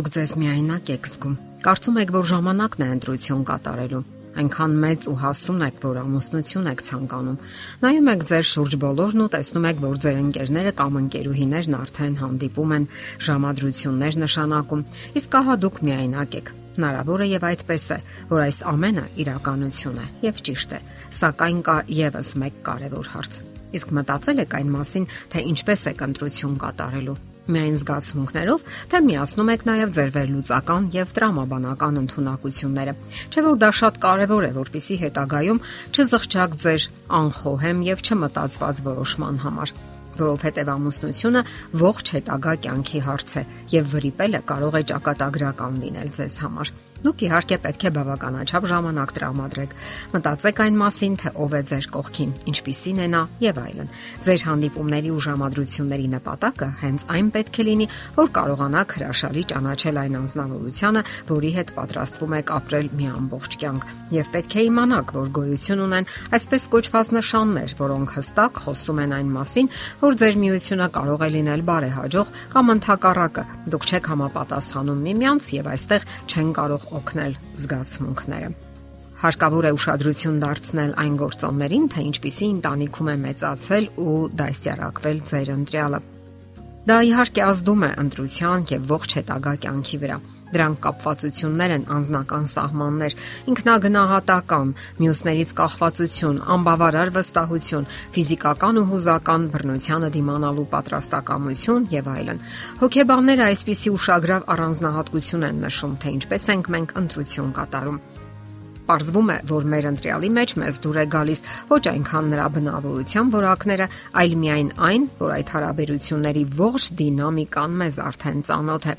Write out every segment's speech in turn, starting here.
Դուք ձեզ միայնակ եք զգում։ Կարծում եք, որ ժամանակն է ընտրություն կատարելու։ Այնքան մեծ ու հասուն եք, որ ամուսնություն եք ցանկանում։ Նայում եք ձեր շուրջ բոլորն ու տեսնում եք, որ ձեր ընկերները կամ ընկերուհիներն արդեն հանդիպում են, ժամադրություններ նշանակում, իսկ ահա դուք միայնակ եք։ Հնարավոր է եւ այդպես է, որ այս ամենը իրականություն է եւ ճիշտ է, սակայն կա եւս մեկ կարևոր հարց։ Իսկ մտածել եք այն մասին, թե ինչպես եք ընտրություն կատարելու միայն զգացմունքներով, թե միացնում եք նաև ձեր վերլուծական եւ տրամաբանական ընտունակությունները։ Չէ՞ որ դա շատ կարեւոր է, որpիսի հետագայում չզղջակ ձեր անխոհեմ եւ չմտածված որոշման համար որովհետև ամուսնությունը ողջ հետագա կյանքի հարց է եւ վրիպելը կարող է ճակատագրական լինել ձեզ համար։ Դուք իհարկե պետք է բավականաչափ ժամանակ տրամադրեք։ Մտածեք այն մասին, թե ով է ձեր կողքին, ինչպիսին է նա եւ այլն։ Ձեր հանդիպումների ու ժամադրությունների նպատակը հենց այն պետք է լինի, որ կարողանաք հրաշալի ճանաչել այն անznավորությունը, որի հետ պատրաստվում եք ապրել մի ամբողջ կյանք։ Եվ պետք է իմանաք, որ գոյություն ունեն այսպես կոչված նշաններ, որոնք հստակ խոսում են այն մասին, որ ձեր միությունը կարող է լինել բարեհաջող կամ ընդհակառակը։ Դուք չեք համապատասխանում միմյանց եւ այստեղ չեն կարող օգնել զգացմունքները։ Հարկավոր է ուշադրություն դարձնել այն գործոններին, թե ինչպիսի ընտանիքում է մեծացել ու դաստիարակվել ձեր ընտրյալը։ Դա իհարկե ազդում է ընտրության եւ ողջ հետագա կյանքի վրա։ Դրանք կապվածություններ են անznական սահմաններ, ինքնագնահատական, մյուսներից կախվածություն, անբավարար վստահություն, ֆիզիկական ու հուզական բռնությանը դիմանալու պատրաստակամություն եւ այլն։ Հոգեբանները այսպիսի ուշագրավ առանձնահատկություն են նշում, թե ինչպես ենք մենք ընտրություն կատարում Պարզվում է, որ մեր ընտրյալի մեջ մեզ դուր է գալիս ոչ այնքան նրա բնավորության որակները, այլ միայն այն, որ այդ հարաբերությունների ողջ դինամիկան մեզ արդեն ծանոթ է։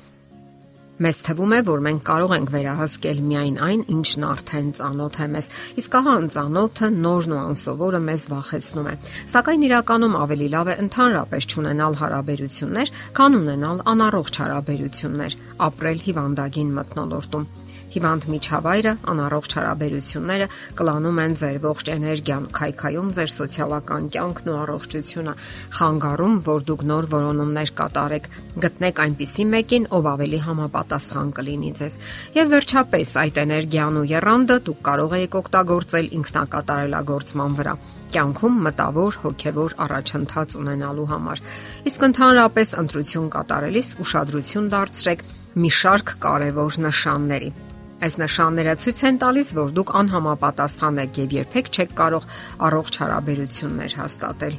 Մեզ թվում է, որ մենք կարող ենք վերահսկել միայն այն, ինչն արդեն ծանոթ է մեզ, իսկ ահա անծանոթը նորն ու անսովորը մեզ վախեցնում է։ Սակայն իրականում ավելի լավ է ընդհանրապես ճանաչել հարաբերություններ, քան ունենալ անառողջ հարաբերություններ, ապրել հիվանդագին մտնոլորտում։ Հիվանդ միջավայրը, անառողջ հարաբերությունները կլանում են ձեր ողջ էներգիան, քայքայում ձեր սոցիալական կյանքն ու առողջությունը, խանգարում, որ դուք նոր որոնումներ կատարեք, գտնեք այնպիսի մեկին, ով ավելի համապատասխան կլինի ձեզ։ Եվ վերջապես այդ էներգիան ու երանդը դուք կարող եք օգտագործել ինքնակատարելագործման վրա կյանքում մտավոր հոգևոր առաջընթաց ունենալու համար։ Իսկ ընդհանրապես ընտրություն կատարելիս ուշադրություն դարձրեք մի շարք կարևոր նշանների։ Այս նշանները ցույց են տալիս, որ դուք անհամապատասխան եք եւ երբեք չեք կարող առողջ հարաբերություններ հաստատել։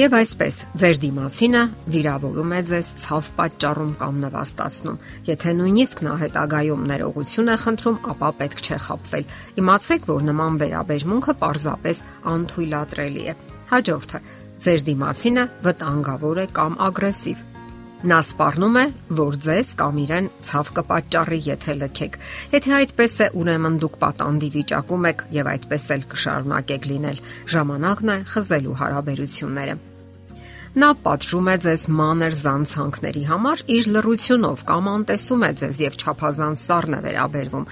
Եվ այսպես, ձեր դիմացինը վիրավորում է ձեզ ցավ պատճառում կամ նվաստացնում։ Եթե նույնիսկ նա հետագայում ներողություն է խնդրում, ապա պետք չէ խապվել։ Իմացեք, որ նման վերաբերմունքը պարզապես անթույլատրելի է։ Հաջորդը, ձեր դիմացինը վտանգավոր է կամ ագրեսիվ Նա սպառնում է, որ ձեզ կամ իրեն ցավ կպատճառի, եթե լքեք։ Եթե այդպես է, ուրեմն դուք պատանդի վիճակում եք եւ այդպես էլ կշարունակեք լինել։ Ժամանակն է խզելու հարաբերությունները։ Նա պատժում է ձեզ մանր զանցանքների համար իր լրությունով կամ անտեսում է ձեզ եւ չափազանց սառն է վերաբերվում։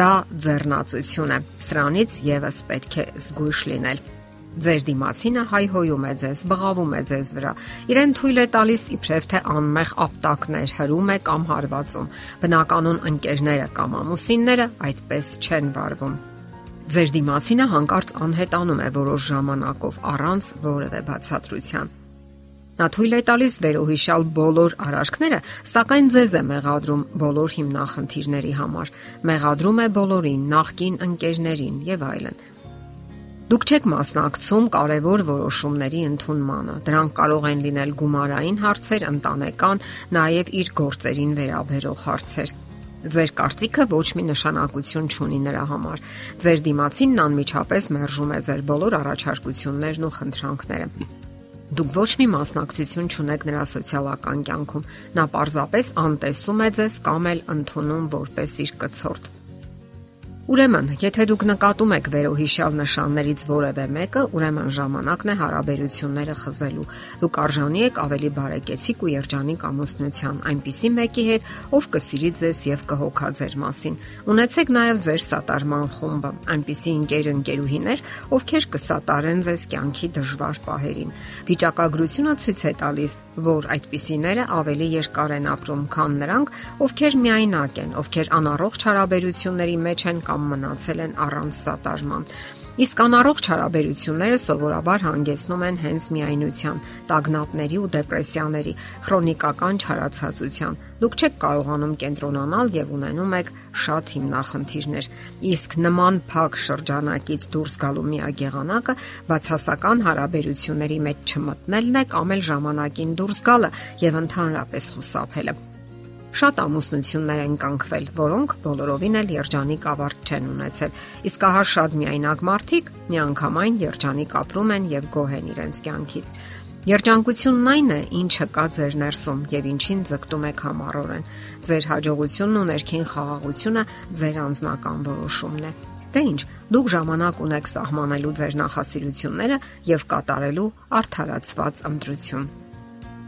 Դա ձեռնացություն է։ Սրանից եւս պետք է զգույշ լինել։ Ձեր դիմացինը հայհոյում է ձեզ, բղավում է ձեզ վրա։ Իրեն թույլ է տալիս իբրև թե անմեղ ապտակներ հրում է կամ հարվածում։ Բնականon ընկերները կամ ամուսինները այդպես չեն վարվում։ Ձեր դիմացինը հանկարծ անհետանում է որոշ ժամանակով առանց որևէ բացատրության։ Նա թույլ է տալիս վերոհիշալ բոլոր արարքները, սակայն ձեզ է մեղադրում բոլոր հիմնախնդիրների համար։ Մեղադրում է բոլորին, նախկին ընկերներին եւ այլն։ Դուք չեք մասնակցում կարևոր որոշումների ընդունմանը։ Դրանք կարող են լինել գումարային հարցեր, ընտանեկան, նաև իր գործերին վերաբերող հարցեր։ Ձեր կարծիքը ոչ մի նշանակություն չունի նրա համար։ Ձեր դիմացինն անմիջապես մերժում է ձեր բոլոր առաջարկություններն ու խնդրանքները։ Դուք ոչ մի մասնակցություն չունեք նրա սոցիալական կյանքում։ Նա պարզապես անտեսում է ձեզ կամ էլ ընդունում որպես իր կցորդ։ Ուրեմն, եթե դուք նկատում եք վերոհիշյալ նշաններից որևէ մեկը, ուրեմն ժամանակն է հարաբերությունները խզելու։ Դուք արժանի եք ավելի բարեկեցիկ ու երջանիկ ամուսնության, այնպիսի մեկի հետ, ով կսիրի ձեզ եւ կհոգա ձեր մասին։ Ունեցեք նաեւ ձեր սատարման խումբը, այնպիսի ընկեր ընկերուհիներ, ովքեր կսատարեն ձեզ կյանքի դժվար պահերին։ Վիճակագրությունը ցույց է տալիս, որ այդպիսիները ավելի երկար են ապրում, քան նրանք, ովքեր միայնակ են, ովքեր անառողջ հարաբերությունների մեջ են կամ մնացել են առանց սատարման։ Իսկ անառողջ հարաբերությունները սովորաբար հանգեցնում են հենց միայնության, տագնապների ու դեպրեսիաների, քրոնիկական չարացածության։ Դուք չեք կարողանում կենտրոնանալ եւ ունենում եք շատ հիմնախնդիրներ։ Իսկ նման փակ շրջանակից դուրս գալու միակ եղանակը բացասական հարաբերությունների մեջ չմտնելն է կամ էլ ժամանակին դուրս գալը եւ ընդհանրապես խուսափելը։ Շատ ամուսնություններ են կանգվել, որոնք բոլորովին էլ երջանիկ ավարտ չեն ունեցել։ Իսկ ահա շատ միայնակ մարդիկ միանգամայն երջանիկ ապրում են եւ գոհ են իրենց կյանքից։ Երջանկությունն այն է, ինչը կա ձեր ներսում եւ ինչին ձգտում եք համառորեն։ Ձեր հաջողությունն ու ներքին խաղաղությունը ձեր անձնական որոշումն է։ Դե ինչ, դուք ժամանակ ունեք սահմանելու ձեր նախասիրությունները եւ կատարելու արդարացված ընտրություն։